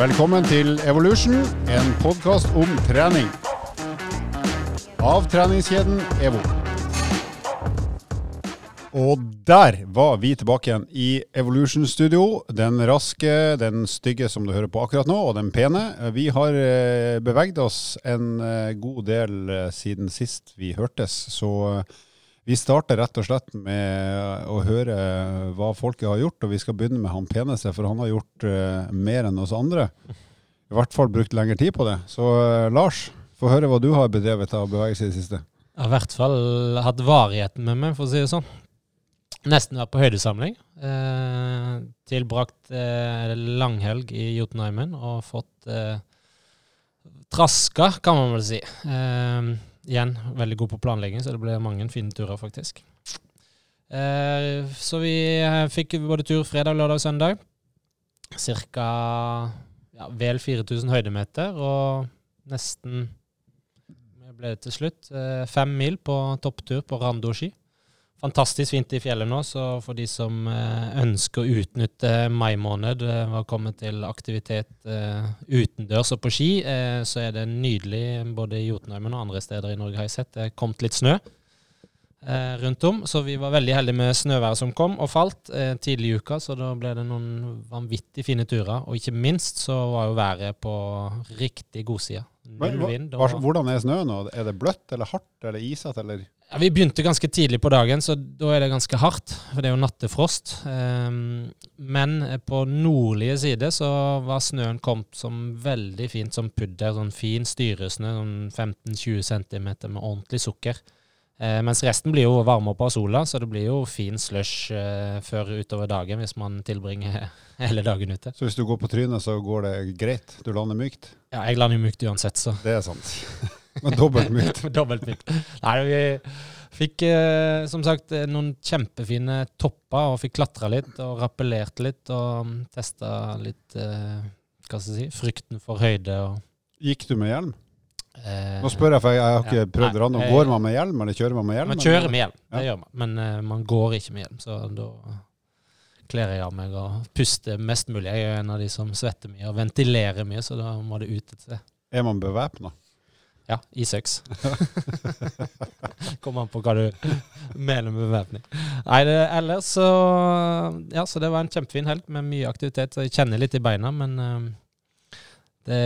Velkommen til Evolution, en podkast om trening. Av treningskjeden EVO. Og der var vi tilbake igjen i Evolution Studio. Den raske, den stygge som du hører på akkurat nå, og den pene. Vi har eh, beveget oss en eh, god del eh, siden sist vi hørtes, så vi starter rett og slett med å høre hva folket har gjort, og vi skal begynne med han peneste, for han har gjort uh, mer enn oss andre. I hvert fall brukt lengre tid på det. Så uh, Lars, få høre hva du har bedrevet av bevegelse i det siste. Jeg har i hvert fall hatt varigheten med meg, for å si det sånn. Nesten vært på høydesamling. Eh, tilbrakt eh, langhelg i Jotunheimen og fått eh, traska, kan man vel si. Eh, igjen veldig god på planlegging, så det ble mange fine turer, faktisk. Eh, så vi eh, fikk både tur fredag, lørdag og søndag. Cirka ja, vel 4000 høydemeter og nesten ble det til slutt? Eh, fem mil på topptur på Rando-ski. Fantastisk fint i fjellet nå, så for de som eh, ønsker å utnytte mai måned, ved å komme til aktivitet eh, utendørs og på ski, eh, så er det nydelig både i Jotunheimen og andre steder i Norge, har jeg sett. Det er kommet litt snø eh, rundt om, så vi var veldig heldige med snøværet som kom og falt eh, tidlig i uka, så da ble det noen vanvittig fine turer. Og ikke minst så var jo været på riktig godsida. Null vind. og- Hvordan er snøen nå? Er det bløtt eller hardt eller isete eller ja, Vi begynte ganske tidlig på dagen, så da er det ganske hardt. For det er jo nattefrost. Ehm, men på nordlige side så var snøen kommet som veldig fint som pudder. Sånn fin styresnø, sånn 15-20 cm med ordentlig sukker. Eh, mens resten blir jo varme opp av sola, så det blir jo fin slush eh, før utover dagen hvis man tilbringer hele dagen ute. Så hvis du går på trynet, så går det greit? Du lander mykt? Ja, jeg lander jo mykt uansett, så. Det er sant. Men dobbelt mykt. Dobbelt mykt. Nei, vi fikk eh, som sagt eh, noen kjempefine topper og fikk klatra litt og rappellert litt og testa litt eh, Hva skal jeg si Frykten for høyde og Gikk du med hjelm? eh, Nå spør jeg, for jeg, jeg har ikke Ja. prøvd det. random. Går man med hjelm, eller kjører man med hjelm? Man eller? kjører med hjelm, det Ja. gjør man. Men uh, man går ikke med hjelm, så da kler jeg av meg og puster mest mulig. Jeg er en av de som svetter mye og ventilerer mye, så da må det ut et sted. Er man bevæpna? Ja, i seks. Kommer an på hva du mener med bevæpning. Nei, det, ellers så Ja, så det var en kjempefin helg med mye aktivitet. Jeg kjenner litt i beina, men uh, det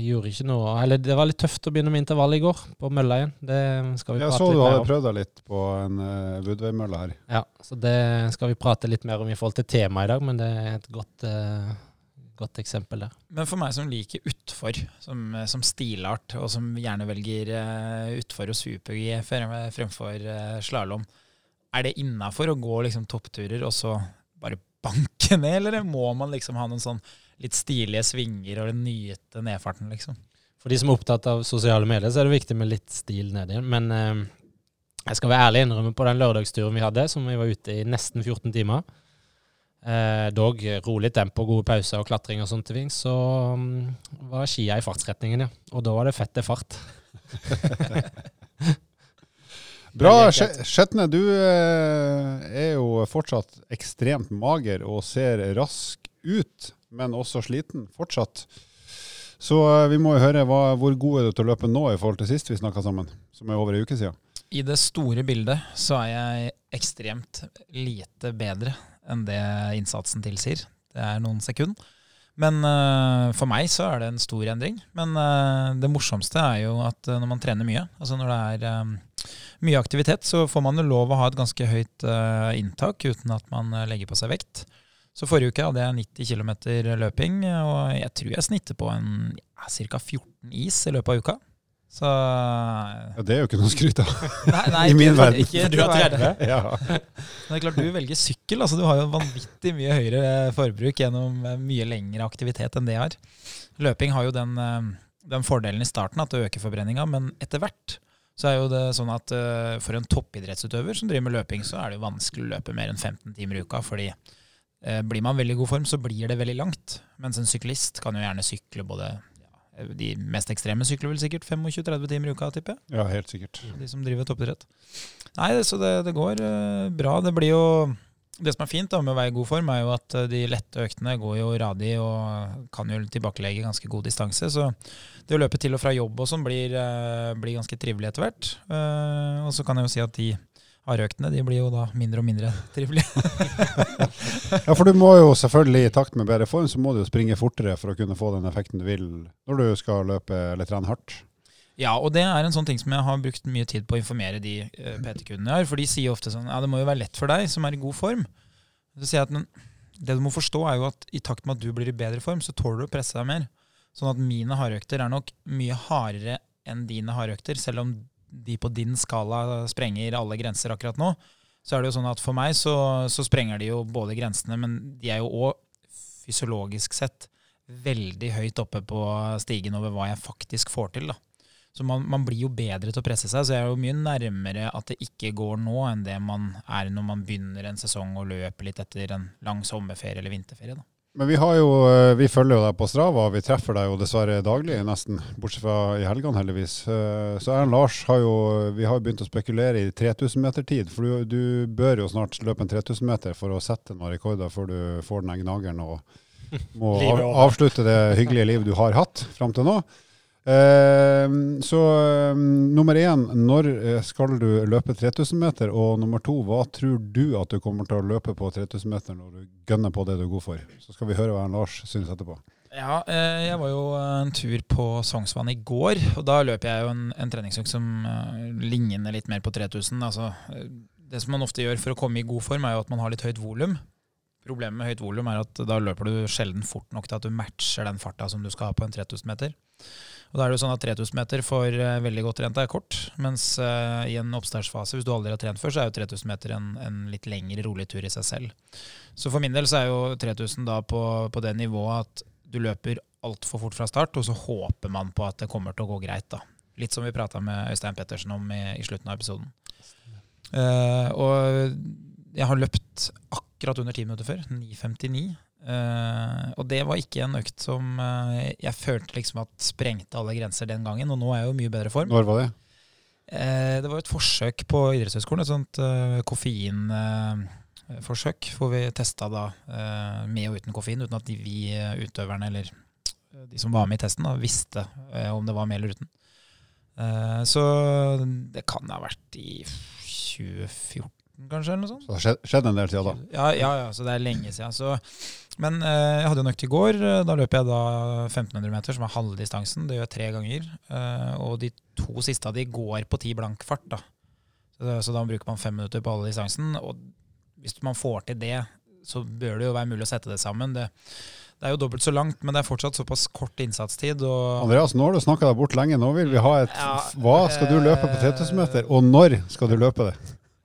gjorde ikke noe Eller det var litt tøft å begynne med intervall i går, på mølla igjen. Det skal vi Jeg prate så du hadde prøvd deg litt på en uh, Woodway-mølle her. Ja, så det skal vi prate litt mer om i forhold til temaet i dag, men det er et godt, eh, godt eksempel der. Men for meg som liker utfor, som, som stilart, og som gjerne velger uh, utfor og super-G fremfor uh, slalåm, er det innafor å gå liksom, toppturer og så bare banke ned, eller må man liksom ha noen sånn litt stilige svinger og den nyete nedfarten, liksom? For de som er opptatt av sosiale medier, så er det viktig med litt stil nedi. Men eh, jeg skal være ærlig innrømme på den lørdagsturen vi hadde, som vi var ute i nesten 14 timer. Eh, dog rolig tempo, gode pauser og klatring og sånne ting. Så um, var skia i fartsretningen, ja. Og da var det fett til fart. Bra. Skjetne, du eh, er jo fortsatt ekstremt mager og ser rask ut, men også sliten fortsatt. Så eh, vi må jo høre hva, hvor god er du til å løpe nå i forhold til sist vi snakka sammen, som er over ei uke siden. I det store bildet så er jeg ekstremt lite bedre enn det innsatsen tilsier. Det er noen sekunder. Men uh, for meg så er det en stor endring. Men uh, det morsomste er jo at eh, når man trener mye, altså når det er um, mye aktivitet, så får man jo lov å ha et ganske høyt uh, inntak uten at man legger på seg vekt. Så forrige uke hadde jeg 90 km løping, og jeg tror jeg snitter på en ca. 14 is i løpet av uka. Så Ja, det er jo ikke noe å skryte av. I min ikke- verden. Ikke, Du er 30. Ja. Men det er klart, du velger sykkel. altså Du har jo vanvittig mye høyere forbruk gjennom eh, mye lengre aktivitet enn det jeg har. Løping har jo den, eh, den fordelen i starten at det øker forbrenninga, men etter hvert så er jo det sånn at eh, for en toppidrettsutøver som driver med løping, så er det jo vanskelig å løpe mer enn 15 timer i uka. fordi eh, blir man veldig god form, så blir det veldig langt. Mens en syklist kan jo gjerne sykle både De mest ekstreme sykler vel sikkert 25-30 timer i uka, tipper jeg ja, helt sikkert. de som driver toppidrett. Nei, så det, det går eh, bra. Det blir jo Det som er fint da, med å være i god form, er jo at eh, de lette øktene går jo radig og kan jo tilbakelegge ganske god distanse. Så det å løpe til og fra jobb og sånn blir, eh, blir ganske trivelig etter hvert. Og så kan jeg jo si at de hardøktene de blir jo da mindre og mindre trivelige. Ja, for du må jo selvfølgelig, i takt med bedre form, så må du jo springe fortere for å kunne få den effekten du vil når du skal løpe eller trene hardt. Ja, og det er en sånn ting som jeg har brukt mye tid på å informere de uh, PT-kundene jeg har. For de sier ofte sånn ja, det må jo være lett for deg som er i god form. Så sier jeg at men, det du må forstå, er jo at i takt med at du blir i bedre form, så tåler du å presse deg mer. Sånn at mine hardøkter er nok mye hardere enn dine hardøkter, selv om de på din skala sprenger alle grenser akkurat nå. Så er det jo sånn at for meg så, så sprenger de jo både grensene, men de er jo òg fysiologisk sett veldig høyt oppe på stigen over hva jeg faktisk får til. da. Så man, man, blir jo bedre til å presse seg, så jeg er jo mye nærmere at det ikke går nå, enn det man er når man begynner en sesong og løper litt etter en lang sommerferie eller vinterferie. da. Men vi, har jo, eh, vi følger jo deg på Strava, vi treffer deg jo dessverre daglig, nesten. Bortsett fra i helgene, heldigvis. Eh, så Erlend Lars har jo vi har jo begynt å spekulere i 3000-metertid. For du, du, bør jo snart løpe en 3000-meter for å sette noen rekorder før du får den gnageren og må avslutte det hyggelige livet du har hatt fram til nå. Uh, så uh, nummer én, når eh, skal du løpe 3000 meter? Og nummer to, hva tror du at du kommer til å løpe på 3000 meter når du gønner på det du er god for? Så skal vi høre hva Lars synes etterpå. Ja, eh, jeg var jo en tur på Sognsvann i går, og da løper jeg jo en, en treningsøkt som ligner litt mer på 3000. Altså, det som man ofte gjør for å komme i god form, er jo at man har litt høyt volum. Problemet med høyt volum er at da løper du sjelden fort nok til at du matcher den farta som du skal ha på en 3000 meter. Og da er det jo sånn at 3000 meter for uh, veldig godt trente er kort, mens uh, i en oppstartsfase, hvis du aldri har trent før, så er jo 3000 meter en, en, litt lengre, rolig tur i seg selv. Så for min del så er jo 3000 da på, på det nivået at du løper altfor fort fra start, og så håper man på at det kommer til å gå greit. da. Litt som vi prata med Øystein Pettersen om i, i slutten av episoden. Uh, og jeg har løpt akkurat under ti minutter før. 9.59. Uh, og det var ikke en økt som uh, jeg følte liksom at sprengte alle grenser den gangen. Og nå er jeg jo mye bedre form. Når var det? Uh, det var et forsøk på idrettshøyskolen. Et sånt koffeinforsøk. hvor vi testa da med og uten koffein, uten at de, vi utøverne eller de som var med i testen, da, visste om det var med eller uten. så det kan ha vært i 2014 kanskje. eller noe sånt. Så det har skjedd en del siden da? Ja, ja, ja, så det er lenge siden. Så, men eh, jeg hadde jo økt i går. Da løper jeg da 1500 meter, som er halve distansen. Det gjør jeg tre ganger. Eh, og de to siste av de går på ti blank fart. da. Så, så, da bruker man fem minutter på halve distansen. Og hvis man får til det, så bør det jo være mulig å sette det sammen. Det, det er jo dobbelt så langt, men det er fortsatt såpass kort innsatstid. Andreas, nå har du snakka deg bort lenge. Nå vil vi ha et ja, Hva skal du løpe på 3000 meter, og når skal du løpe det?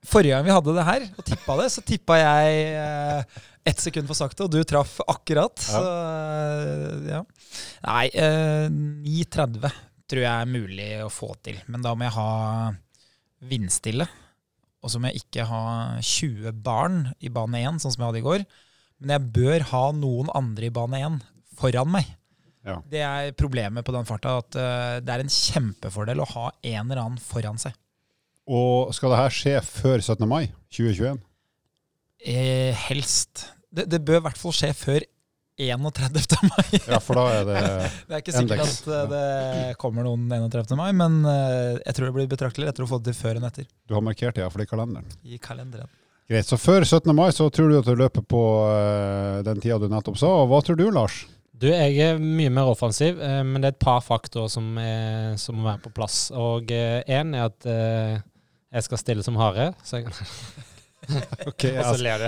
Forrige gang vi hadde det her, og tippa det, så tippa jeg eh, ett sekund for sakte, og du traff akkurat. Ja. Så eh, ja. Nei, eh, 9.30 tror jeg er mulig å få til. Men da må jeg ha vindstille. Og så må jeg ikke ha 20 barn i bane 1, sånn som jeg hadde i går. Men jeg bør ha noen andre i bane 1 foran meg. Ja. Det er problemet på den farta. At uh, det er en kjempefordel å ha en eller annen foran seg. Og skal det her skje før 17. mai 2021? Eh, helst. Det, det, bør i hvert fall skje før 31. mai. ja, for da er det Det er ikke sikkert at eh, det kommer noen 31. mai, men eh, jeg tror det blir betraktelig lettere å få det til før enn etter. Du har markert det iallfall i kalenderen? I kalenderen. Greit. Så før 17. mai så tror du at du løper på uh, den tida du nettopp sa. Og hva tror du, Lars? Du, Jeg er mye mer offensiv, uh, men det er et par faktorer som, er, som må være på plass. Og én uh, er at jeg skal stille som hare. Så jeg ok, jeg,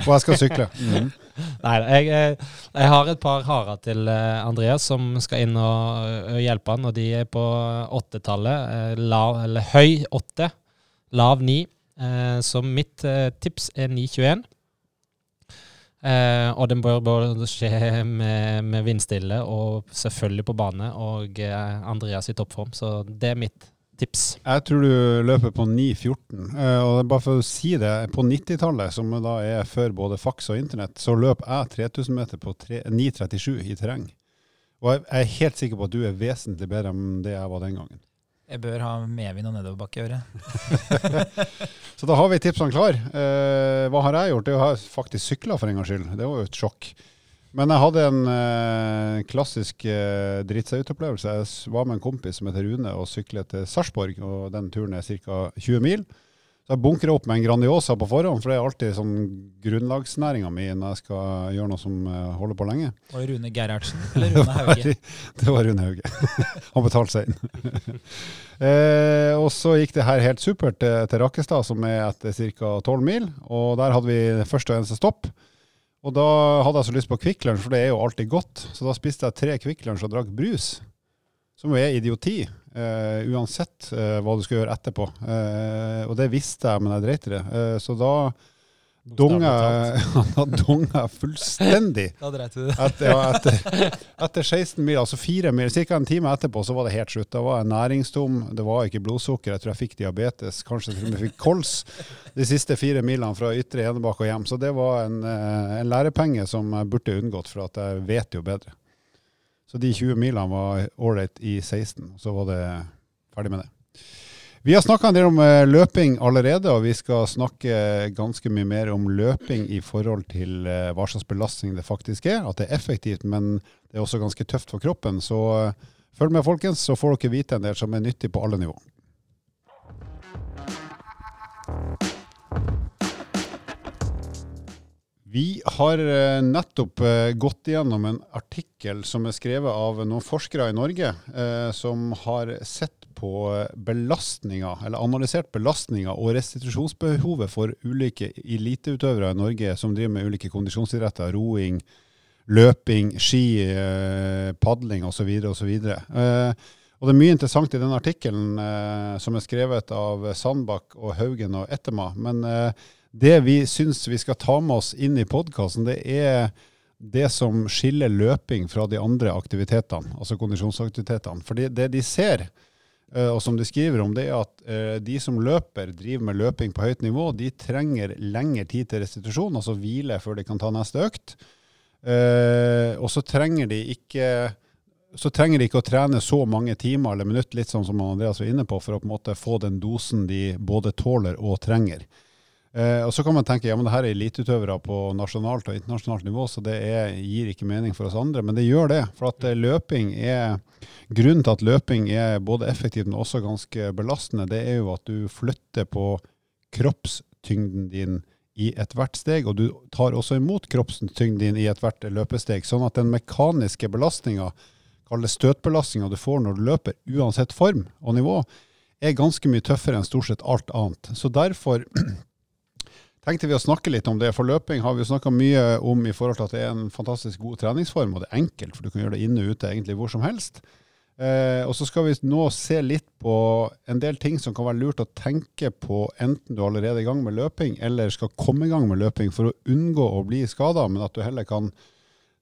og jeg skal sykle. Mm. Nei, jeg, jeg, har et par harer til eh, Andreas som skal inn og, hjelpe han, og de er på åttetallet. Eh, lav, eller høy åtte, lav ni. Eh, så mitt tips er 9,21. Eh, og den bør både skje med, med vindstille og selvfølgelig på bane og Andreas i toppform. Så det er mitt tips? Jeg tror du løper på 9,14. Uh, og bare for å si det, på 90-tallet, som da er før både faks og internett, så løp jeg 3000 meter på 9,37 i terreng. Og jeg er helt sikker på at du er vesentlig bedre enn det jeg var den gangen. Jeg bør ha medvind og nedoverbakke i øret. Så da har vi tipsene klar. Eh, hva har jeg gjort? Det har jeg faktisk sykla for en gangs skyld. Det var jo et sjokk. Men jeg hadde en eh, klassisk eh, dritt seg ut-opplevelse. Jeg var med en kompis som heter Rune og syklet til Sarpsborg, og den turen er ca. 20 mil. Så jeg bunkra opp med en Grandiosa på forhånd, for det er alltid sånn grunnlagsnæringa mi når jeg skal gjøre noe som eh, holder på lenge. Var det Rune Gerhardsen eller Rune Hauge? Det var Rune Hauge. Han betalte seg inn. eh, og så gikk det her helt supert til, til Rakkestad, som er etter ca. 12 mil. Og der hadde vi første og eneste stopp. Og da hadde jeg så lyst på Kvikk Lunsj, for det er jo alltid godt. Så da spiste jeg tre Kvikk Lunsj og drakk brus. Som jo er idioti, eh, uansett eh, hva du skal gjøre etterpå. Eh, og det visste jeg, men jeg dreit i det. Så da donga han har donga fullstendig. Da dreit du det. Etter, ja, etter, etter 16 mil, altså fire mil, ca. en time etterpå, så var det helt slutt. Da var jeg næringstom, det var ikke blodsukker, jeg tror jeg fikk diabetes, kanskje til og med fikk kols de siste fire milene fra Ytre Enebakk og hjem. Så det var en, eh, en lærepenge som jeg burde unngått, for at jeg vet jo bedre. Så de 20 milene var ålreit i 16, så var det ferdig med det. Vi har snakka en del om eh, løping allerede, og vi skal snakke ganske mye mer om løping i forhold til eh, hva slags belastning det faktisk er. At det er effektivt, men det er også ganske tøft for kroppen. Så eh, følg med, folkens, så får dere vite en del som er nyttig på alle nivå. Vi har nettopp gått igjennom en artikkel som er skrevet av noen forskere i Norge, som har sett på belastninga, eller analysert belastninga og restitusjonsbehovet for ulike eliteutøvere i Norge som driver med ulike kondisjonsidretter, roing, løping, ski, eh, padling osv. osv. Eh, og det er mye interessant i den artikkelen eh, som er skrevet av Sandbakk og Haugen og Ettema. Men eh, det vi syns vi skal ta med oss inn i podkasten, det er det som skiller løping fra de andre aktivitetene, altså kondisjonsaktivitetene. For det, de ser, og som de skriver om, det er at eh, de som løper, driver med løping på høyt nivå, de trenger lengre tid til restitusjon, altså hvile før de kan ta neste økt. Eh, og så trenger de ikke så trenger de ikke å trene så mange timer eller minutter, litt sånn som Andreas var inne på, for å på en måte få den dosen de både tåler og trenger. Eh, og Så kan man tenke ja, men det her er eliteutøvere på nasjonalt og internasjonalt nivå, så det er, gir ikke mening for oss andre. Men det gjør det. For at eh, løping er Grunnen til at løping er både effektivt, men også ganske belastende, det er jo at du flytter på kroppstyngden din i ethvert steg, og du tar også imot kroppstyngden din i ethvert løpesteg. Sånn at den mekaniske belastninga, kall det støtbelastninga du får når du løper, uansett form og nivå, er ganske mye tøffere enn stort sett alt annet. Så derfor tenkte vi å snakke litt om det. For løping har vi jo snakka mye om i forhold til at det er en fantastisk god treningsform, og det er enkelt, for du kan gjøre det inne og ute egentlig hvor som helst. Eh, og så skal vi nå se litt på en del ting som kan være lurt å tenke på, enten du er allerede i gang med løping, eller skal komme i gang med løping for å unngå å bli skada, men at du heller kan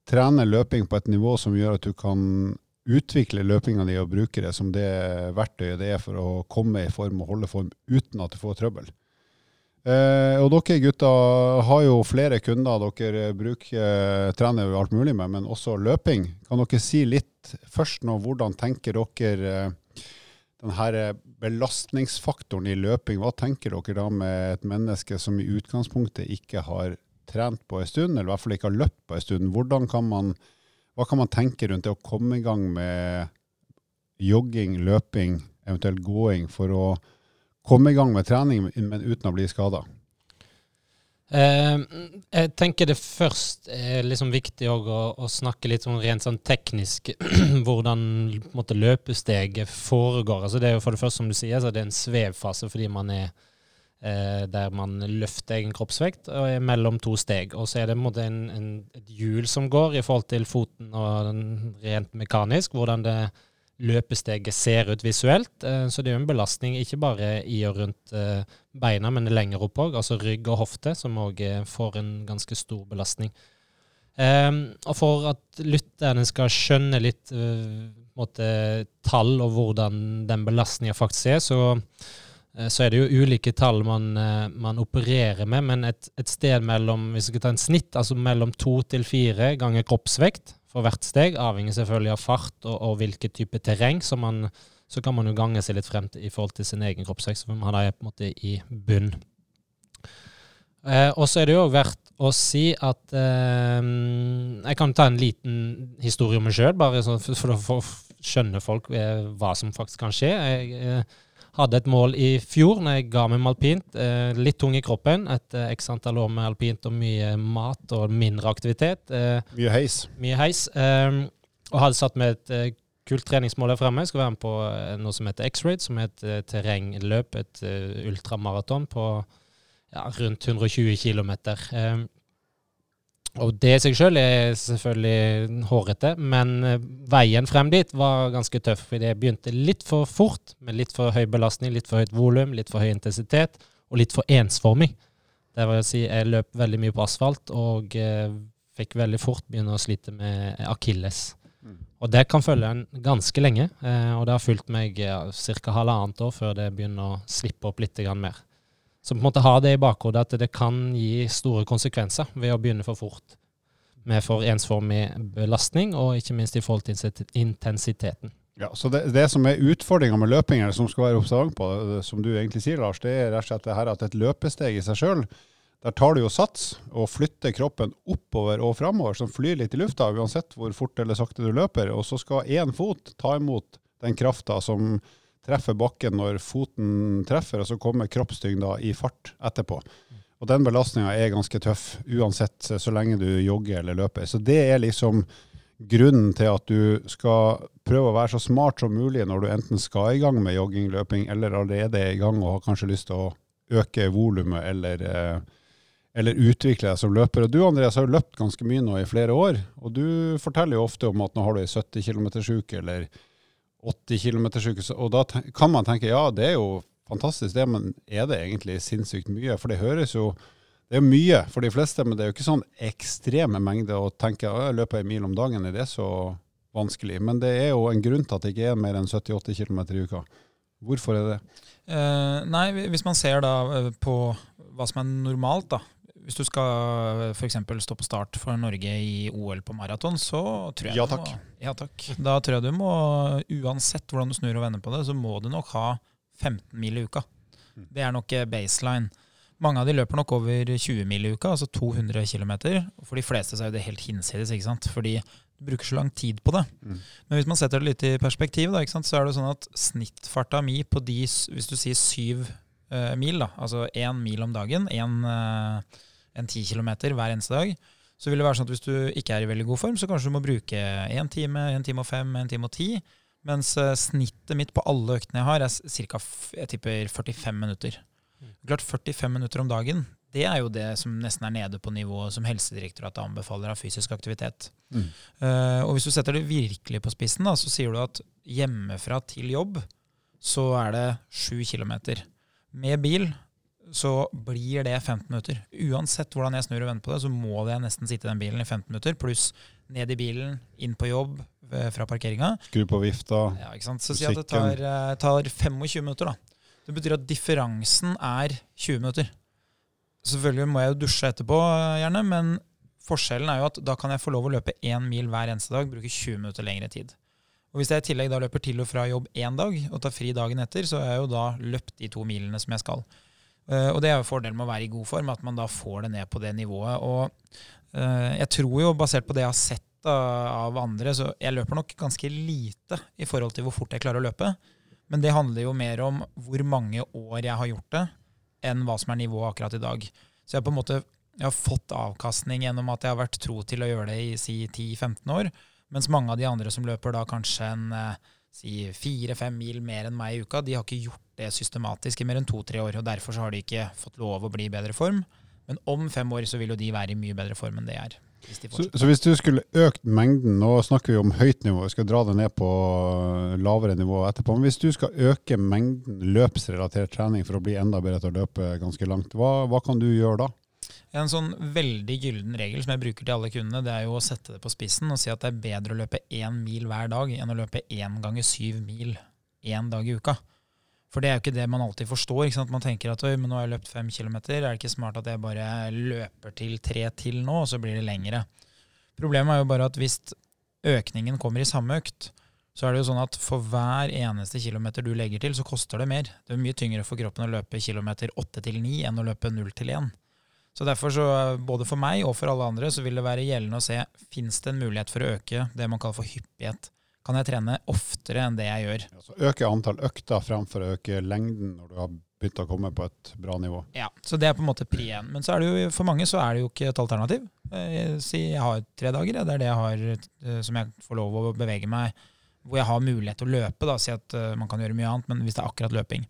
trene løping på et nivå som gjør at du kan utvikle løpinga di og bruke det som det verktøyet det er for å komme i form og holde form uten at du får trøbbel. Eh, og dere gutter har jo flere kunder dere bruker, trener jo alt mulig med, men også løping. Kan dere si litt først nå, hvordan tenker dere denne belastningsfaktoren i løping? Hva tenker dere da med et menneske som i utgangspunktet ikke har trent på en stund, eller i hvert fall ikke har løpt på en stund? Hvordan kan man, hva kan man tenke rundt det å komme i gang med jogging, løping, eventuelt gåing, for å komme i gang med trening, men uten å bli skada? Eh, jeg tenker det først er liksom viktig å, å snakke litt sånn rent sånn teknisk hvordan måte, løpesteget foregår. Altså det er jo for det første, som du sier, så det er en svevfase fordi man er eh, der man løfter egen kroppsvekt og er mellom to steg. Og så er det en måte en, en, et hjul som går i forhold til foten og rent mekanisk, hvordan det løpesteget ser ut visuelt. Eh, Så det er jo en belastning ikke bare i og rundt eh, beina, men lenger opp òg. Altså rygg og hofte, som òg får en ganske stor belastning. Eh, Og for at lytterne skal skjønne litt eh, måte, tall og hvordan den belastninga faktisk er, så, så er det jo ulike tall man, man opererer med. Men et, et sted mellom hvis vi skal ta en snitt, altså mellom to til fire ganger kroppsvekt for hvert steg, avhengig selvfølgelig av fart og, og hvilket type terreng Så, man så kan man jo gange seg litt frem til, i forhold til sin egen kroppsvekst, for man er på en måte i bunn. Eh, og så er det jo verdt å si at eh, Jeg kan ta en liten historie om meg sjøl, bare for, for å skjønne folk eh, hva som faktisk kan skje. Jeg eh, hadde et mål i fjor når jeg ga meg med alpint. Eh, litt tung i kroppen etter x antall år med alpint og mye mat og mindre aktivitet. Eh, Mye heis. mye heis. og hadde satt med et eh, kult treningsmål der fremme. Jeg skal være med på eh, noe som heter X-Raid, som er et eh, terrengløp, et eh, ultramaraton på ja, rundt 120 km. Og det i seg sjøl er selvfølgelig hårete, men eh, veien frem dit var ganske tøff. Fordi jeg begynte litt for fort, med litt for høy belastning, litt for høyt volum, litt for høy intensitet og litt for ensformig. Det vil si, jeg løp veldig mye på asfalt og eh, fikk veldig fort begynne å slite med akilles. Mm. Og det kan følge en ganske lenge, eh, og det har fulgt meg ja, ca. halvannet år før det begynner å slippe opp litt mer. Så på en måte ha det i bakhodet at det kan gi store konsekvenser ved å begynne for fort med for ensformig belastning, og ikke minst i forhold til intensiteten. Ja, så det, det som er utfordringa med løping, eller som skal være observant på, det som du egentlig sier, Lars, det er rett og slett det her at et løpesteg i seg sjøl, der tar du jo sats og flytter kroppen oppover og framover, som flyr litt i lufta, uansett hvor fort eller sakte du løper. Og så skal én fot ta imot den krafta som treffer bakken når foten treffer, og så kommer kroppstyngda i fart etterpå. Og den belastninga er ganske tøff, uansett så lenge du jogger eller løper. Så det er liksom grunnen til at du skal prøve å være så smart som mulig når du enten skal i gang med jogging, løping, eller allerede er i gang og har kanskje lyst til å øke volumet eller, eh, eller utvikle deg som løper. Og du Andreas har jo løpt ganske mye nå i flere år, og du forteller jo ofte om at nå har du ei 70 km-sjuke eller 80 km-sjuke, og da kan man tenke ja, det er jo fantastisk det, men er det egentlig sinnssykt mye? For det høres jo det er mye for de fleste, men det er jo ikke sånn ekstreme mengder å tenke å, jeg løper en mil om dagen, er det så vanskelig? Men det er jo en grunn til at det ikke er mer enn 70-80 km i uka. Hvorfor er det det? Eh, nei, hvis man ser da eh, på hva som er normalt, da. Hvis du skal f.eks. stå på start for Norge i OL på maraton, så tror jeg Ja, takk. Må, ja takk. Da tror jeg du må, uansett hvordan du snur og vender på det, så må du nok ha 15 mil i uka. Mm. Det er nok eh, baseline. Mange av de løper nok over 20 mil i uka, altså 200 km. For de fleste så er det helt hinsides, ikke sant. Fordi du bruker så lang tid på det. Mm. Men hvis man setter det litt i perspektiv, da, sant, så er det sånn at snittfarta mi på de, hvis du sier syv eh, mil, da, altså én mil om dagen, én uh, en ti kilometer hver eneste dag, så vil det være sånn at hvis du ikke er i veldig god form, så kanskje du må bruke én time, én time og fem, én time og ti. Mens eh, snittet mitt på alle øktene jeg har, er ca. 45 minutter. Klart 45 minutter om dagen, det er jo det som nesten er nede på nivået som Helsedirektoratet anbefaler av fysisk aktivitet. Mm. Uh, og hvis du setter det virkelig på spissen, da, så sier du at hjemmefra til jobb så er det 7 kilometer. Med bil så blir det 15 minutter. Uansett hvordan jeg snur og vender på det, så må jeg nesten sitte i den bilen i 15 minutter, pluss ned i bilen, inn på jobb eh, fra parkeringa. Skru på vifta. Ja, ikke sant? Så si at det tar, eh, tar 25 minutter, da. Det betyr at differansen er 20 minutter. Selvfølgelig må jeg jo dusje etterpå, eh, gjerne, men forskjellen er jo at da kan jeg få lov å løpe én mil hver eneste dag, bruke 20 minutter lengre tid. Og Hvis jeg i tillegg da løper til og fra jobb én dag, og tar fri dagen etter, så har jeg jo da løpt de to milene som jeg skal. Eh, og det er jo fordelen med å være i god form, at man da får det ned på det nivået. Og eh, jeg tror jo, basert på det jeg har sett av andre, så jeg løper nok ganske lite i forhold til hvor fort jeg klarer å løpe. Men det handler jo mer om hvor mange år jeg har gjort det, enn hva som er nivået akkurat i dag. Så jeg har på en måte har fått avkastning gjennom at jeg har vært tro til å gjøre det i si 10-15 år. Mens mange av de andre som løper da kanskje en eh, si fire-fem mil mer enn meg i uka, de har ikke gjort det systematisk i mer enn to-tre år. og Derfor så har de ikke fått lov å bli i bedre form. Men om fem år så vil jo de være i mye bedre form enn det er. Hvis de Så, så hvis du skulle økt mengden, nå snakker vi om høyt nivå, vi skal dra det ned på øh, lavere nivå etterpå, men hvis du skal øke mengden løpsrelatert trening for å bli enda bedre til å løpe ganske langt, hva, hva kan du gjøre da? En sånn veldig gyllen regel som jeg bruker til alle kundene, det er jo å sette det på spissen og si at det er bedre å løpe én mil hver dag enn å løpe én ganger syv mil én dag i uka. For det er jo ikke det man alltid forstår. Man tenker at «Oi, men nå har jeg løpt fem kilometer, er det ikke smart at jeg bare løper til tre til nå, og så blir det lengre? Problemet er jo bare at hvis økningen kommer i samme økt, så er det jo sånn at for hver eneste kilometer du legger til, så koster det mer. Det er mye tyngre for kroppen å løpe kilometer åtte til ni enn å løpe null til én. Så derfor, så, både for meg og for alle andre, så vil det være gjeldende å se fins det en mulighet for å øke det man kaller for hyppighet. Kan jeg trene oftere enn det jeg gjør? Så øke antall økter fremfor å øke lengden når du har begynt å komme på et bra nivå. Ja, Så det er på en måte pri én. Men så er det jo, for mange så er det jo ikke et alternativ. Eh, si jeg har tre dager, det er det jeg har eh, som jeg får lov å bevege meg hvor jeg har mulighet til å løpe. da, Si at uh, man kan gjøre mye annet, men hvis det er akkurat løping.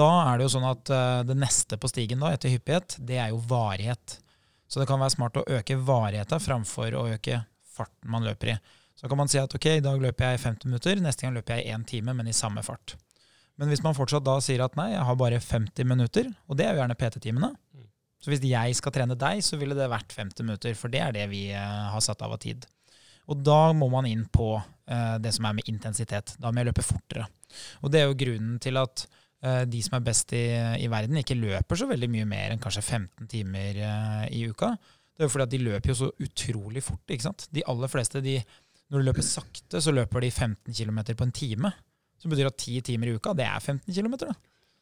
Da er det jo sånn at det neste på stigen da, etter hyppighet, det er jo varighet. Så det kan være smart å øke varigheta framfor å øke farten man løper i. Så kan man si at ok, i dag løper jeg i 50 minutter, neste gang løper jeg i én time, men i samme fart. Men hvis man fortsatt da sier at nei, jeg har bare 50 minutter, og det er jo gjerne PT-timene mm. Så hvis jeg skal trene deg, så ville det vært 50 minutter, for det er det vi uh, har satt av av tid. Og da må man inn på eh, det som er med intensitet. Da må jeg løpe fortere. Og det er jo grunnen til at eh, de som er best i, i, verden, ikke løper så veldig mye mer enn kanskje 15 timer eh, i uka. Det er jo fordi at de løper jo så utrolig fort. ikke sant? De aller fleste, de, når du løper sakte, så løper de 15 km på en time. Så betyr at 10 timer i uka, det er 15 km.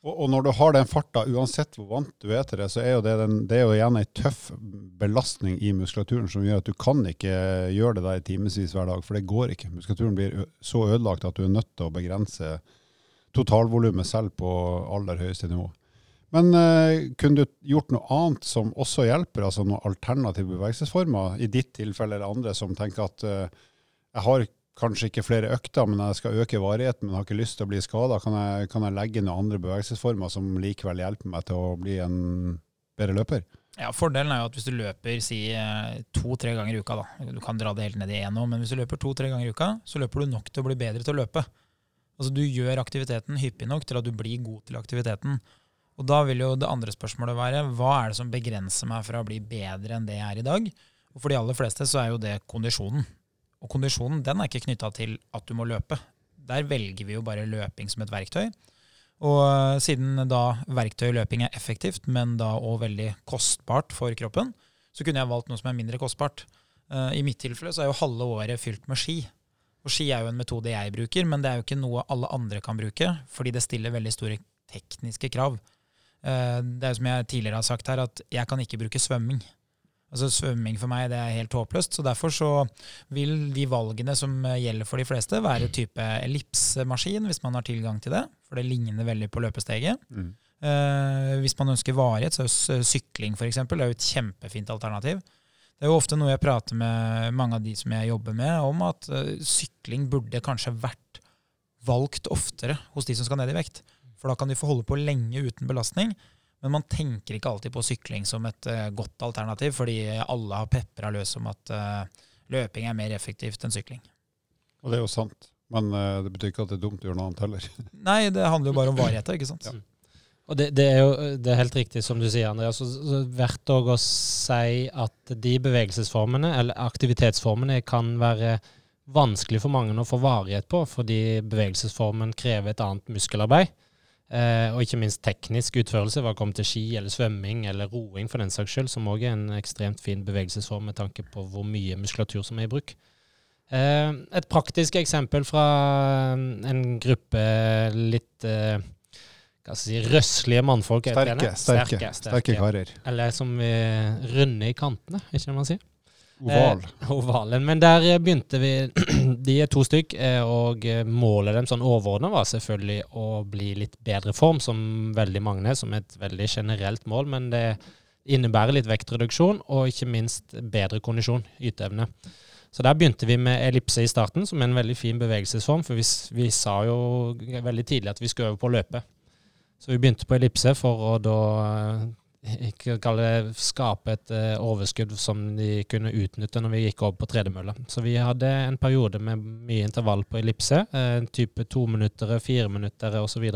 Og, og, når du har den farta, uansett hvor vant du er til det, så er jo det, den, det er jo igjen ei tøff belastning i muskulaturen som gjør at du kan ikke gjøre det der i timevis hver dag, for det går ikke. Muskulaturen blir så ødelagt at du er nødt til å begrense totalvolumet selv på aller høyeste nivå. Men uh, kunne du gjort noe annet som også hjelper, altså noen alternative bevegelsesformer, i ditt tilfelle eller andre som tenker at uh, jeg har kanskje ikke flere økter, men jeg skal øke varigheten, men har ikke lyst til å bli skada, kan, kan, jeg legge noen andre bevegelsesformer som likevel hjelper meg til å bli en bedre løper? Ja, Fordelen er jo at hvis du løper si to-tre ganger i uka, da, du kan dra det helt ned i én òg, men hvis du løper to-tre ganger i uka, så løper du nok til å bli bedre til å løpe. Altså Du gjør aktiviteten hyppig nok til at du blir god til aktiviteten. Og Da vil jo det andre spørsmålet være hva er det som begrenser meg fra å bli bedre enn det jeg er i dag? Og For de aller fleste så er jo det kondisjonen. Og kondisjonen den er ikke knytta til at du må løpe. Der velger vi jo bare løping som et verktøy. Og eh, siden da verktøy løping er effektivt, men da òg veldig kostbart for kroppen, så kunne jeg valgt noe som er mindre kostbart. Eh, I mitt tilfelle så er jo halve året fylt med ski. Og ski er jo en metode jeg bruker, men det er jo ikke noe alle andre kan bruke, fordi det stiller veldig store tekniske krav. Eh, det er jo som jeg tidligere har sagt her, at jeg kan ikke bruke svømming. Altså Svømming for meg det er helt håpløst. så Derfor så vil de valgene som gjelder for de fleste, være type ellipsemaskin, hvis man har tilgang til det. For det ligner veldig på løpesteget. Mm. Eh, hvis man ønsker varighet, så er sykling jo et kjempefint alternativ. Det er jo ofte noe jeg prater med mange av de som jeg jobber med, om at uh, sykling burde kanskje vært valgt oftere hos de som skal ned i vekt. For da kan de få holde på lenge uten belastning. Men man tenker ikke alltid på sykling som et uh, godt alternativ, fordi alle har pepra løs om at uh, løping er mer effektivt enn sykling. Og det er jo sant. Men uh, det betyr ikke at det er dumt å gjøre noe annet heller. Nei, det handler jo bare om varigheten, ikke sant. Ja. Og det, det, er jo det er helt riktig som du sier, Andreas. Så, så verdt å si at de bevegelsesformene, eller aktivitetsformene, kan være vanskelig for mange å få varighet på, fordi bevegelsesformen krever et annet muskelarbeid. Eh, og ikke minst teknisk utførelse, hva kommer til ski eller svømming eller roing for den saks skyld, som òg er en ekstremt fin bevegelsesform med tanke på hvor mye muskulatur som er i bruk. Eh, et praktisk eksempel fra en gruppe litt eh, hva skal jeg si, røslige mannfolk. Sterke, sterke, sterke, sterke karer. Eller som vi runde i kantene, ikke det man sier? Oval. Eh, ovalen. Men der eh, begynte vi De er to stykk, eh, og eh, målet dem sånn overordna var selvfølgelig å bli litt bedre form, som veldig mange, som et veldig generelt mål. Men det innebærer litt vektreduksjon, og ikke minst bedre kondisjon, yteevne. Så der begynte vi med ellipse i starten, som er en veldig fin bevegelsesform. For vi, vi sa jo veldig tidlig at vi skulle øve på å løpe. Så vi begynte på ellipse for å da ikke kalle det skape et uh, overskudd som de kunne utnytte når vi gikk over på tredemølle. Så vi hadde en periode med mye intervall på ellipse, uh, type to minutter, fire minutter osv.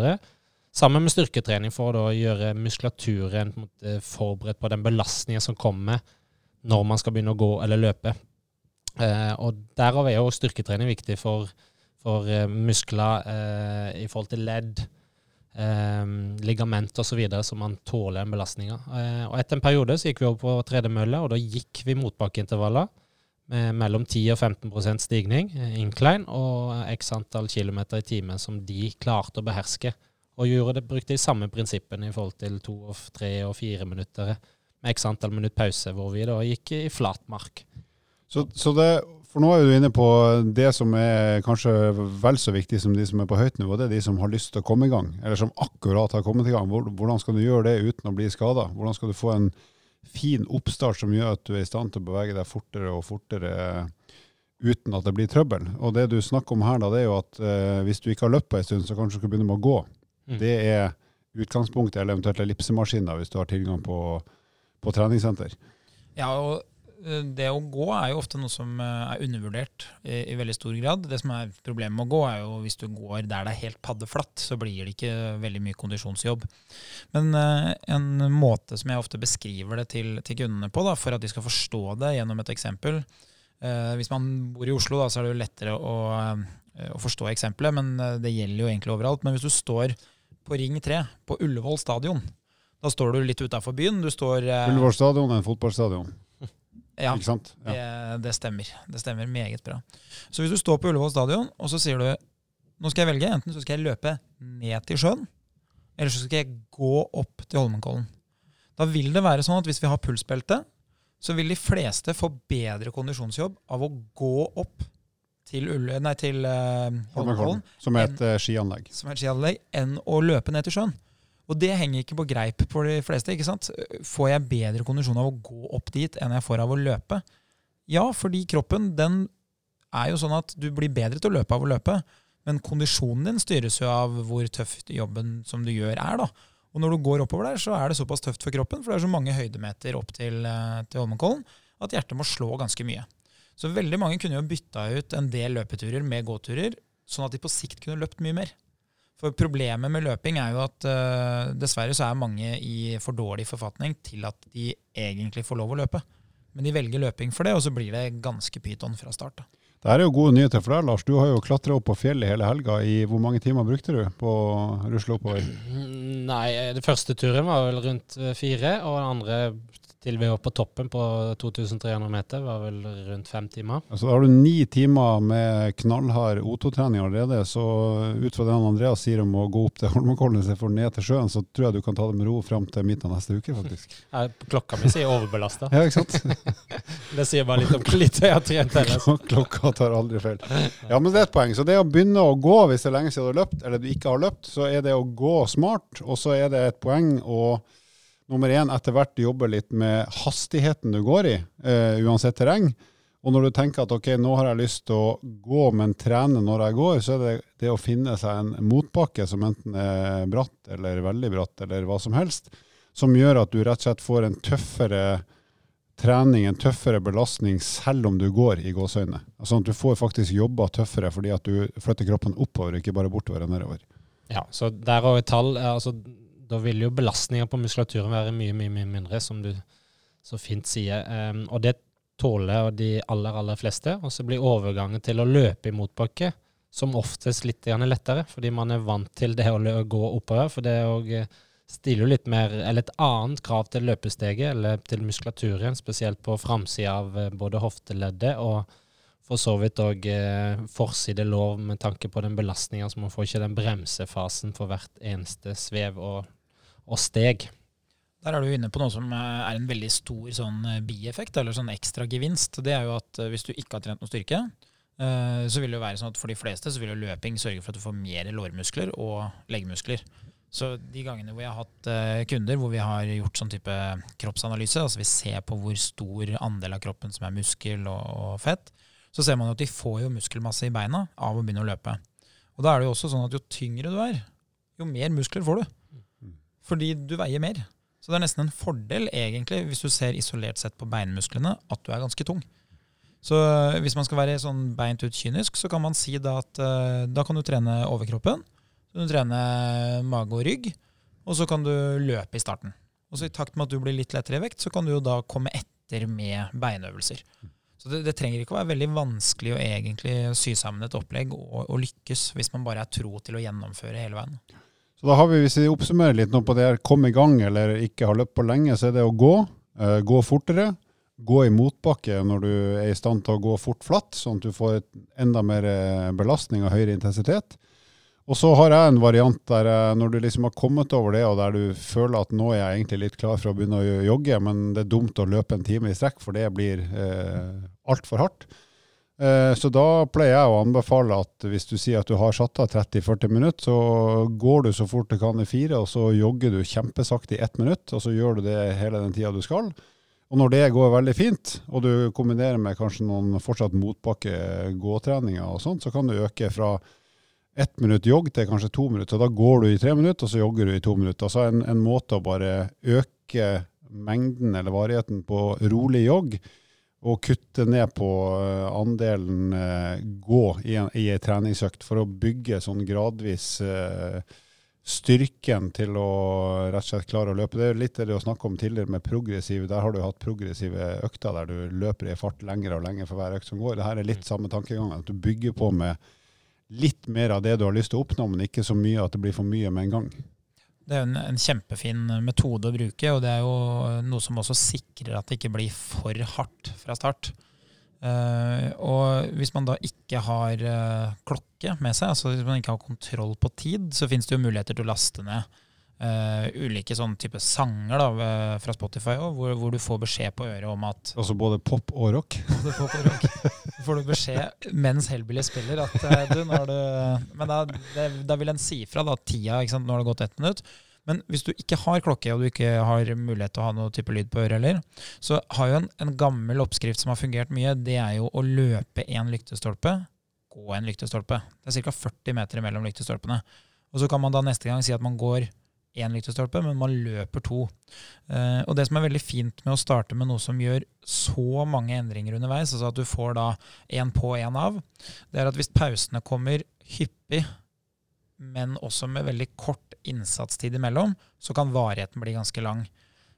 Sammen med styrketrening for å gjøre muskulaturen måte, forberedt på den belastningen som kommer når man skal begynne å gå eller løpe. Og Derav er jo styrketrening viktig for, for muskler i forhold til ledd eh, ligament osv., så, man tåler den belastninga. Eh, og etter en periode så gikk vi over på tredemølle, og da gikk vi motbakkeintervaller med mellom 10 og 15% stigning, eh, incline, og x antall kilometer i timen som de klarte å beherske. Og gjorde det, brukte de samme prinsippene i forhold til to, og tre og fire minutter med x antall minutt pause, hvor vi da gikk i flat mark. Så, så det, for nå er du inne på det som er kanskje vel så viktig som de som er på høyt nivå. Det er de som har lyst til å komme i gang, eller som akkurat har kommet i gang. Hvordan skal du gjøre det uten å bli skada? Hvordan skal du få en fin oppstart som gjør at du er i stand til å bevege deg fortere og fortere uten at det blir trøbbel? Og det du snakker om her, da, det er jo at eh, hvis du ikke har løpt på en stund, så kanskje du skal begynne med å gå. Mm. Det er utgangspunktet, eller eventuelt ellipsemaskiner, hvis du har tilgang på, på treningssenter. Ja, og eh, det å gå er jo ofte noe som eh, er undervurdert i, i veldig stor grad. Det som er problemet med å gå, er jo hvis du går der det er helt paddeflatt, så blir det ikke veldig mye kondisjonsjobb. Men uh, en måte som jeg ofte beskriver det til, til kundene på, da, for at de skal forstå det gjennom et eksempel uh, Hvis man bor i Oslo, da, så er det jo lettere å, uh, å forstå eksempelet, men eh, det gjelder jo egentlig overalt. Men hvis du står på Ring 3 på Ullevål stadion, da står du litt utafor byen. Du står eh, Ullevål stadion er en fotballstadion, ja? Ja. det, det stemmer. Det stemmer meget bra. Så hvis du står på Ullevål stadion, og så sier du nå skal jeg velge, enten så skal jeg løpe ned til sjøen, eller så skal jeg gå opp til Holmenkollen. Da vil det være sånn at hvis vi har pulsbelte, så vil de fleste få bedre kondisjonsjobb av å gå opp til, Ulle, nei, til uh, Holmenkollen, Som er et uh, skianlegg. som er et skianlegg, enn å løpe ned til sjøen. Og det henger ikke på greip for de fleste. ikke sant? Får jeg bedre kondisjon av å gå opp dit enn jeg får av å løpe? Ja, fordi kroppen den er jo sånn at du blir bedre til å løpe av å løpe. Men kondisjonen din styres jo av hvor tøff jobben som du gjør, er. da. Og når du går oppover der, så er det såpass tøft for kroppen, for det er så mange høydemeter opp til, eh, til Holmenkollen, at hjertet må slå ganske mye. Så veldig mange kunne jo bytta ut en del løpeturer med gåturer, sånn at de på sikt kunne løpt mye mer. For problemet med løping er jo at uh, dessverre så er mange i for dårlig forfatning til at de egentlig får lov å løpe. Men de velger løping for det, og så blir det ganske pyton fra start. da. Det er jo gode nyheter for deg, Lars. Du har jo klatra opp på fjellet hele helga. I hvor mange timer brukte du på å rusle oppover? Nei, det første turen var vel rundt eh, fire, og den andre til vi var på toppen på 2300 meter, var vel rundt fem timer. Altså, da har du ni timer med knallhard O2-trening allerede. Så ut fra det Andreas sier om å gå opp til Holmenkollen istedenfor ned til sjøen, så tror jeg du kan ta det med ro fram til midten av neste uke, faktisk. Ja, Klokka mi sier overbelasta. Ja, ikke sant? Det sier bare litt om hvor lite jeg har trent ellers. Klokka tar aldri feil. Ja, men det er et poeng. Så det å begynne å gå hvis det er lenge siden du har løpt, eller du ikke har løpt, så er det å gå smart, og så er det et poeng å nummer én etter hvert jobbe litt med hastigheten du går i, eh, uansett terreng. Og når du tenker at ok, nå har jeg lyst til å gå, men trene når jeg går, så er det det å finne seg en motbakke som enten er bratt eller veldig bratt, eller hva som helst, som gjør at du rett og slett får en tøffere trening, en tøffere belastning, selv om du går i gåseøyne. Sånn at du får faktisk jobba tøffere fordi at du flytter kroppen oppover, ikke bare bortover og nedover. Ja, så der et tall, altså, da vil jo belastninga på muskulaturen være mye, mye, mye mindre, som du så fint sier. Um, og det tåler de aller, aller fleste. Og så blir overgangen til å løpe i motbakke som oftest litt lettere, fordi man er vant til det å gå oppover. For det òg stiller jo litt mer, eller et annet krav til løpesteget, eller til muskulaturen, spesielt på framsida av eh, både hofteleddet og for så vidt òg eh, forside lår med tanke på den belastninga, så man får ikke den bremsefasen for hvert eneste svev og, og steg. Der er du inne på noe som eh, er en veldig stor sånn eh, bieffekt, eller sånn ekstra gevinst. Det er jo at eh, hvis du ikke har trent noe styrke, så vil det jo være sånn at for de fleste så vil jo løping sørge for at du får mer lårmuskler og leggmuskler. Så de gangene hvor jeg har hatt kunder hvor vi har gjort sånn type kroppsanalyse, altså vi ser på hvor stor andel av kroppen som er muskel og fett, så ser man at de får jo muskelmasse i beina av å begynne å løpe. Og da er det jo også sånn at jo tyngre du er, jo mer muskler får du. Fordi du veier mer. Så det er nesten en fordel, egentlig, hvis du ser isolert sett på beinmusklene, at du er ganske tung. Så øh, hvis man skal være sånn beint ut kynisk, så kan man si da at øh, da kan du trene overkroppen, så kan du trene mage og rygg, og så kan du løpe i starten. Og så i takt med at du blir litt lettere i vekt, så kan du jo da komme etter med beinøvelser. Så det, det trenger ikke å være veldig vanskelig å egentlig sy sammen et opplegg og, og lykkes, hvis man bare er tro til å gjennomføre hele veien. Så da har vi, hvis vi oppsummerer litt nå på det her, kom i gang eller ikke har løpt på lenge, så er det å gå, eh, gå fortere, gå i motbakke når du er i stand til å gå fort flatt, sånn at du får enda mer eh, belastning og høyere intensitet. Og så har jeg en variant der eh, når du liksom har kommet over det, og der du føler at nå er jeg egentlig litt klar for å begynne å jogge, men det er dumt å løpe en time i strekk, for det blir eh, altfor hardt. Eh, så da pleier jeg å anbefale at hvis du sier at du har satt av 30-40 minutter, så går du så fort du kan i fire, og så jogger du kjempesakte i ett minutt, og så gjør du det hele den tida du skal. Og når det går veldig fint, og du kombinerer med kanskje noen fortsatt motbakke gåtreninger og sånt, så kan du øke fra ett minutt jogg til kanskje to minutter. Da går du i tre minutter, og så jogger du i to minutter. Altså en, en måte å bare øke mengden eller varigheten på rolig jogg, og kutte ned på eh, andelen eh, gå i en, treningsøkt for å bygge sånn gradvis eh, styrken til å rett og slett klare å løpe. Det er litt det du snakke om tidligere med progressive. Der har du hatt progressive økter der du løper i fart lenger og lenger for hver økt som går. Dette er litt mm. samme tankegang. At du bygger på med litt mer av det du har lyst til å oppnå, men ikke så mye at det blir for mye med en gang. Det er en, en kjempefin metode å bruke, og det er jo noe som også sikrer at det ikke blir for hardt fra start. Uh, og hvis man da ikke har uh, klokke med seg, altså hvis man ikke har kontroll på tid, så finnes det jo muligheter til å laste ned uh, ulike sånne type sanger da, fra Spotify også, hvor, hvor, du får beskjed på øret om at Altså både pop og rock? Både pop og rock. får du beskjed mens Hellbilly spiller at du, når du Men da, det, da vil en si fra da, tida, ikke sant, nå har det gått ett minutt. Men hvis du ikke har klokke, og du ikke har mulighet til å ha noe type lyd på øret heller, så har jo en, en, gammel oppskrift som har fungert mye, det er jo å løpe én lyktestolpe, gå en lyktestolpe. Det er ca. 40 meter mellom lyktestolpene. Og så kan man da neste gang si at man går én lyktestolpe, men man løper to. Uh, og det som er veldig fint med å starte med noe som gjør så mange endringer underveis, altså at du får da én på, én av, det er at hvis pausene kommer hyppig men også med veldig kort innsatstid imellom, så kan varigheten bli ganske lang.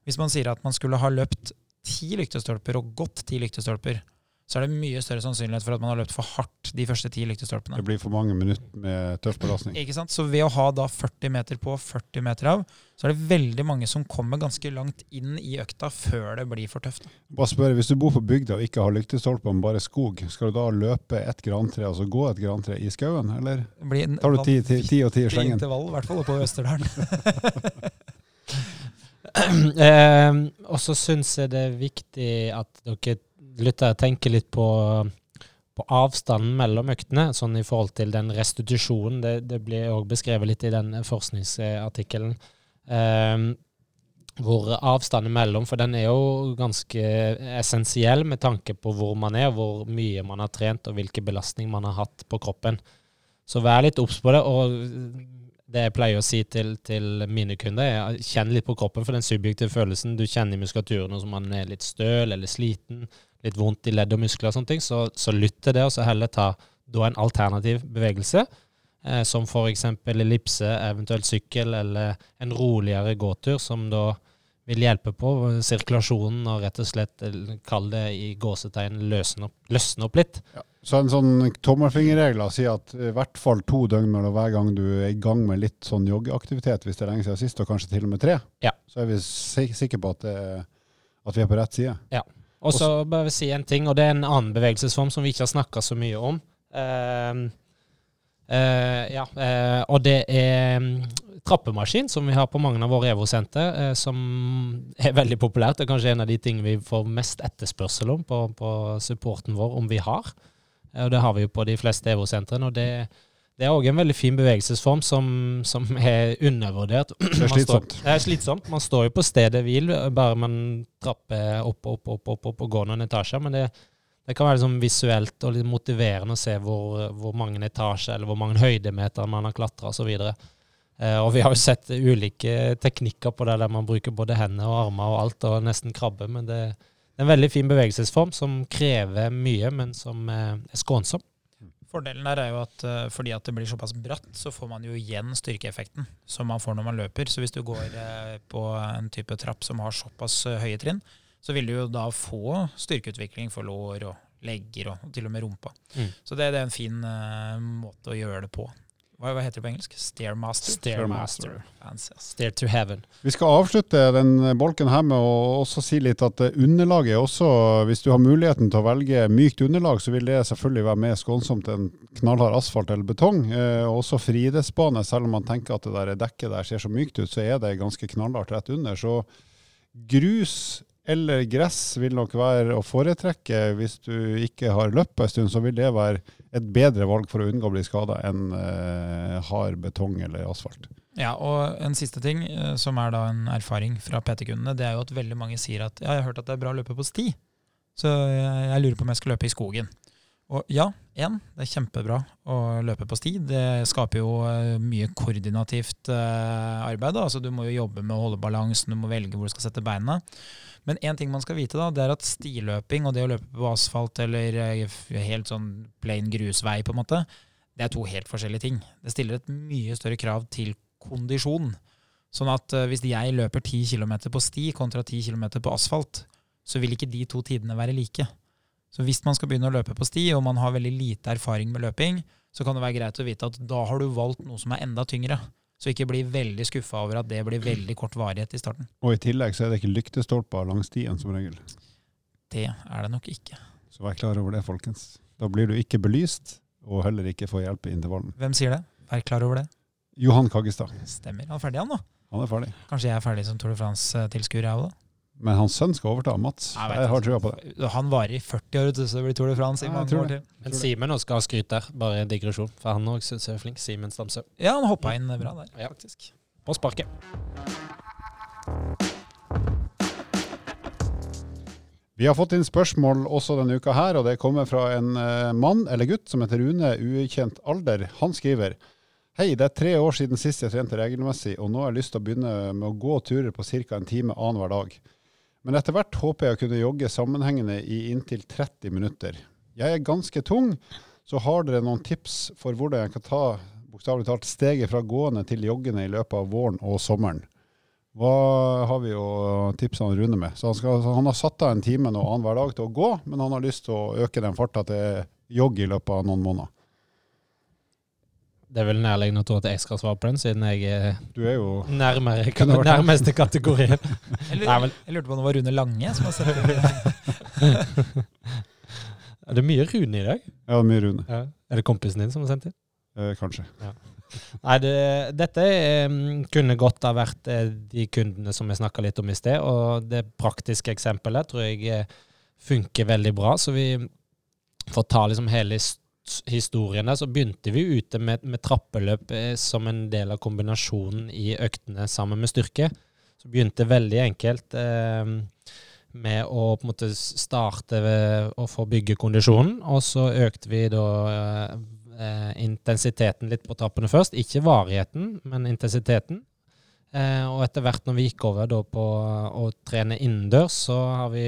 Hvis man sier at man skulle ha løpt ti lyktestolper og gått ti lyktestolper, så er det mye større sannsynlighet for at man har løpt for hardt de første ti lyktestolpene. Det blir for mange minutter med tøff belastning. Ikke sant? Så ved å ha da 40 meter på, 40 meter av, så er det veldig mange som kommer ganske langt inn i økta før det blir for tøft. Bare spørre, Hvis du bor på bygda og ikke har lyktestolper, men bare skog, skal du da løpe et grantre, altså gå et grantre i skauen, eller tar du ti, ti, ti og ti i slengen? Intervall, i hvert fall oppe på Østerdalen. eh, og så syns jeg det er viktig at dere lyttere tenker litt på, på, avstanden mellom øktene, sånn i forhold til den restitusjonen. Det, det blir òg beskrevet litt i den forskningsartikkelen. Um, hvor avstanden mellom, for den er jo ganske essensiell med tanke på hvor man er, hvor mye man har trent og hvilken belastning man har hatt på kroppen. Så vær litt obs på det. og det jeg pleier å si til, til mine kunder, er kjenn litt på kroppen for den subjektive følelsen. Du kjenner i muskulaturen som man er litt støl eller sliten litt vondt i ledd og muskler og sånne ting, så, så lytt til det, og så heller ta da en alternativ bevegelse, eh, som f.eks. ellipse, eventuelt sykkel, eller en roligere gåtur, som da vil hjelpe på sirkulasjonen og rett og slett, eh, kall det i gåsetegn, løsne opp, løsne opp litt. Ja. Så en sånn tommelfingerregel sier at i hvert fall to døgn mellom hver gang du er i gang med litt sånn joggeaktivitet, hvis det er lenge siden sist, og kanskje til og med tre, ja. så er vi sikre på at, det, at vi er på rett side. Ja. Og så bør vi si en ting, og det er en annen bevegelsesform som vi ikke har snakka så mye om. Uh, uh, ja, uh, og det er um, trappemaskin, som vi har på mange av våre EVO-senter, uh, som er veldig populært. Det er kanskje en av de tingene vi får mest etterspørsel om på, på supporten vår, om vi har. og det har vi jo på de fleste EVO-sentrene. og det er det er òg en veldig fin bevegelsesform som, som er undervurdert. Det er slitsomt. Står, det er slitsomt. Man står jo på stedet hvil, bare man trapper opp opp, opp, opp, opp og går noen etasjer. Men det, det kan være liksom visuelt og litt motiverende å se hvor, hvor mange etasjer eller hvor mange høydemeter man har klatra osv. Eh, og vi har jo sett ulike teknikker på det der man bruker både hender og armer og alt, og nesten krabbe. Men det, det er en veldig fin bevegelsesform som krever mye, men som er skånsom. Fordelen der er jo at uh, fordi at det blir såpass bratt, så får man jo igjen styrkeeffekten som man får når man løper. Så hvis du går uh, på en type trapp som har såpass uh, høye trinn, så vil du jo da få styrkeutvikling for lår og legger og, og til og med rumpa. Mm. Så det, det, er en fin måte å gjøre det på. Hva, hva heter det på engelsk? Stairmaster? Stairmaster. Fancy, ass. Stair to heaven. Vi skal avslutte den bolken her med å også si litt at eh, underlaget er også, hvis du har muligheten til å velge mykt underlag, så vil det selvfølgelig være mer skånsomt enn knallhard asfalt eller betong. Eh, også friidrettsbane, selv om man tenker at det der dekket der ser så mykt ut, så er det ganske knallhardt rett under. Så grus eller gress vil nok være å foretrekke. Hvis du ikke har løpt på en stund, så vil det være et bedre valg for å unngå å bli skada enn eh, hard betong eller asfalt. Ja, og en siste ting, eh, som er da en erfaring fra PT-kundene, det er jo at veldig mange sier at ja, jeg har hørt at det er bra å løpe på sti, så jeg, jeg lurer på om jeg skal løpe i skogen. Og ja, én, det er kjempebra å løpe på sti. Det skaper jo eh, mye koordinativt eh, arbeid. Da. Altså, du må jo jobbe med å holde balansen, du må velge hvor du skal sette beina. Men én ting man skal vite, da, det er at stiløping og det å løpe på asfalt eller eh, helt sånn plain grusvei, på en måte, det er to helt forskjellige ting. Det stiller et mye større krav til kondisjon. Sånn at hvis jeg løper 10 km på sti kontra 10 km på asfalt, så vil ikke de to tidene være like. Så hvis man skal begynne å løpe på sti, og man har veldig lite erfaring med løping, så kan det være greit å vite at da har du valgt noe som er enda tyngre. Så ikke bli veldig skuffa over at det blir veldig kort varighet i starten. Og i tillegg så er det ikke lyktestolper langs stien som regel. Det er det nok ikke. Så vær klar over det, folkens. Da blir du ikke belyst, og heller ikke får hjelp i intervallen. Hvem sier det? Vær klar over det. Johan Kaggestad. Stemmer. Han er ferdig, han nå. Han er ferdig. Kanskje jeg er ferdig som Tour de France-tilskuer, jeg òg, da. Men hans sønn skal overta, Mats. Jeg Jeg har trua på det. Han varer i 40 år, så det blir Tour de France i mange år til. Men Simen skal ha skryt der, bare en digresjon. For han òg syns jeg er flink. Simen Stamsø. Ja, han hoppa inn bra der, Ja. faktisk. På sparket. Vi har fått inn spørsmål også denne uka her, og det kommer fra en mann eller gutt som heter Rune, ukjent alder. Han skriver Hei, det er tre år siden sist jeg trente regelmessig, og nå har jeg lyst til å begynne med å gå turer på ca. en time annenhver dag. Men etter hvert håper jeg å kunne jogge sammenhengende i inntil 30 minutter. Jeg er ganske tung, så har dere noen tips for hvordan jeg kan ta bokstavelig talt steget fra gående til joggende i løpet av våren og sommeren? Hva har vi å tipse Rune med? Så han, skal, han har satt av en time nå annenhver dag til å gå, men han har lyst til å øke den farta til jogg i løpet av noen måneder. Det er vel nærliggende å tro at jeg skal svare på den, siden jeg er Du er jo nærmere, nærmeste kategorien. Jeg lurte på om det var Rune Lange som har sett det. Er det mye Rune i dag? ja, mye Rune. Ja. Er det kompisen din som har sendt inn? Eh, kanskje. Nei, det, dette eh, kunne godt ha vært eh, de kundene som vi snakka litt om i sted. Og det praktiske eksempelet tror jeg eh, funker veldig bra. Så vi får ta liksom hele his- historien der. Så begynte vi ute med, med trappeløp eh, som en del av kombinasjonen i øktene sammen med styrke. Så begynte veldig enkelt eh, med å på en måte starte ved å få bygge kondisjonen. Og så økte vi da eh, eh, intensiteten litt på trappene først. Ikke varigheten, men intensiteten. Eh, og etter hvert når vi gikk over på å trene innendørs, så vi,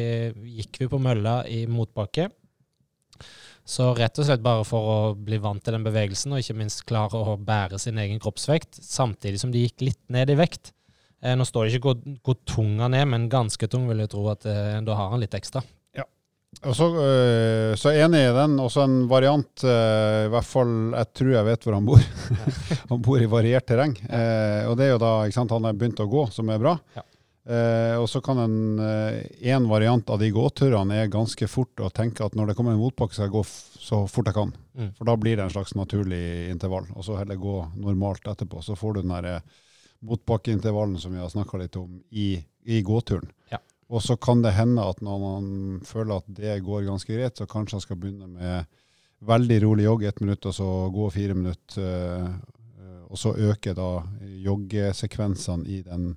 gikk vi på mølla i motbakke. Så rett og slett bare for å bli vant til den bevegelsen, og ikke minst klare å bære sin egen kroppsvekt, samtidig som de gikk litt ned i vekt. Eh, nå står det ikke hvor, hvor tung han er, men ganske tung vil jeg tro at eh, da har han litt ekstra. Ja, Og så, øh, så er enig i den. Også en variant, øh, i hvert fall jeg tror jeg vet hvor han bor. han bor i variert terreng. Eh, og det er jo da ikke sant, han har begynt å gå, som er bra. Ja. Eh, og så kan en, eh, en variant av de gåturene er ganske fort å tenke at når det kommer en motbakke, skal jeg gå så fort jeg kan. Mm. For da blir det en slags naturlig intervall. Og så heller gå normalt etterpå. Så får du den der eh, motbakkeintervallen som vi har snakka litt om i, i gåturen. Ja. Og så kan det hende at når man føler at det går ganske greit, så kanskje han skal begynne med veldig rolig jogg ett minutt, og så gå fire minutter. eh, Og så øke da joggesekvensene i den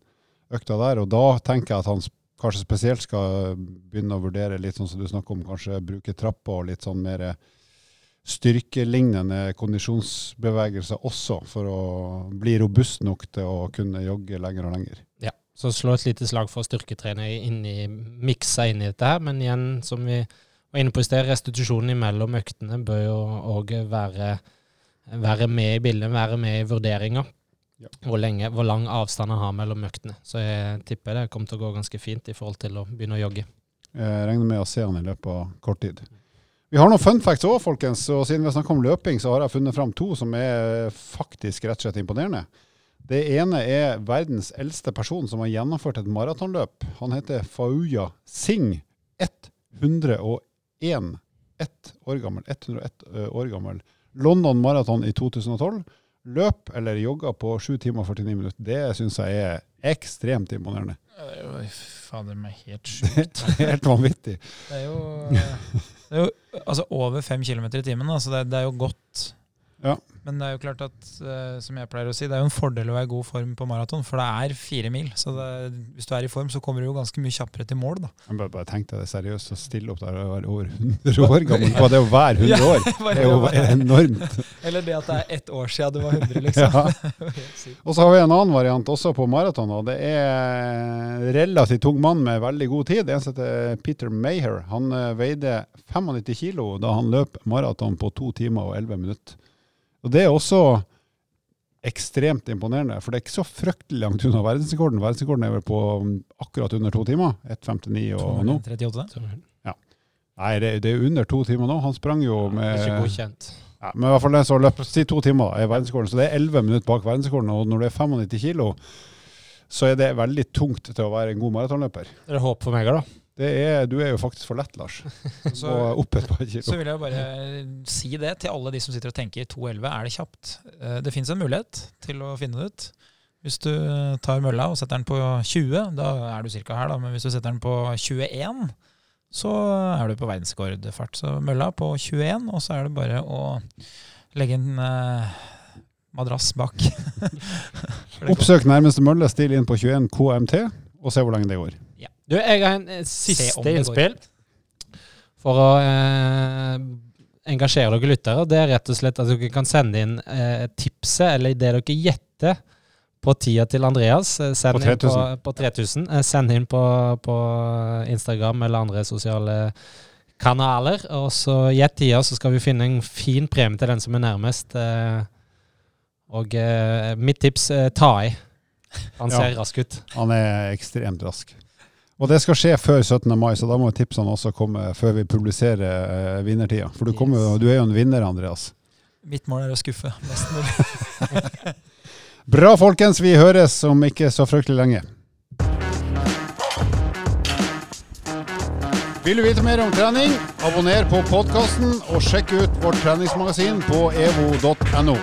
økta der. Og da tenker jeg at han kanskje spesielt skal begynne å vurdere litt sånn som du snakker om, kanskje bruke trappa og litt sånn mer styrkelignende kondisjonsbevegelser også, for å bli robust nok til å kunne jogge lenger og lenger. Ja, så slå et lite slag for styrketrening inn i, miksa inn i dette her, men igjen, som vi var inne på i sted, restitusjonen imellom øktene bør jo òg være, være med i bildet, være med i vurderinga. Ja. Hvor, lenge, hvor lang avstand han har mellom øktene. Så jeg tipper det kommer til å gå ganske fint i forhold til å begynne å jogge. Jeg regner med å se han i løpet av kort tid. Vi har noen fun facts òg, folkens. Og siden vi snakket om løping, så har jeg funnet fram to som er faktisk rett og slett imponerende. Det ene er verdens eldste person som har gjennomført et maratonløp. Han heter Fauya Singh. 101 ett år gammel. 101 år gammel. London Marathon i 2012. Løp eller jogga på 7 timer og 49 minutter. Det syns jeg er ekstremt imponerende. Ja, det er jo fader meg helt sjukt. Helt vanvittig. Det er jo, det er jo altså over 5 kilometer i timen. Altså det, det er jo godt. Ja. Men det er jo klart at, eh, som jeg pleier å si, det er jo en fordel å være i god form på maraton, for det er fire mil. Så det, hvis du er i form, så kommer du jo ganske mye kjappere til mål, da. Jeg bare, bare tenkte det seriøst å stille opp der og være over 100 år gammel. Bare det å være 100 år, det er jo enormt. Eller det at det er ett år siden du var 100, liksom. Ja. Og så har vi en annen variant også på maraton. og Det er relativt tung mann med veldig god tid. En som heter Peter Maher. Han eh, veide 95 kilo da han løp maraton på to timer og 11 minutter. Og Det er også ekstremt imponerende, for det er ikke så fryktelig langt unna verdensrekorden. Verdensrekorden er vel på akkurat under to timer. 1,59 og nå. 38. Nei, det, det er under to timer nå. Han sprang jo Det med ikke godkjent. ja, Men i hvert fall den som løp si to timer, da, er verdensrekorden. Så det er 11 minutter bak verdensrekorden. Og når det er 95 kilo, så er det veldig tungt til å være en god maratonløper. Det er håp for meg da. Det er, du er jo faktisk for lett, Lars. Så, Og opp et par kilo. så vil jeg bare si det til alle de som sitter og tenker 2.11, er det kjapt? Eh, Det fins en mulighet til å finne det ut. Hvis du tar mølla og setter den på 20, da er du ca. her, da. Men hvis du setter den på 21, så er du på verdensrekordfart. Så mølla på 21, og så er det bare å legge en eh, madrass bak. Oppsøk nærmeste mølle, still inn på 21 KMT, og se hvor lenge det går. Du, jeg har en eh, siste innspill for å eh, engasjere dere lyttere. Det er rett og slett at dere kan sende inn eh, tipset, eller det dere gjetter på tida til Andreas. Eh, Send På inn på, 3000. på 3000. Eh, send inn på, på Instagram eller andre sosiale kanaler. Og så gjett tida, så skal vi finne en fin premie til den som er nærmest. Eh, og eh, mitt tips eh, ta i. Han Ja. ser rask ut. Han er ekstremt rask. Og det skal skje før 17. mai, så da må tipsene også komme før vi publiserer eh, vinnertida. For du, kommer, du er jo en vinner, Andreas. Mitt mål er å skuffe mest mulig. Bra, folkens. Vi høres om ikke så fryktelig lenge. Vil du vite mer om trening? Abonner på podkasten og sjekk ut vårt treningsmagasin på evo.no.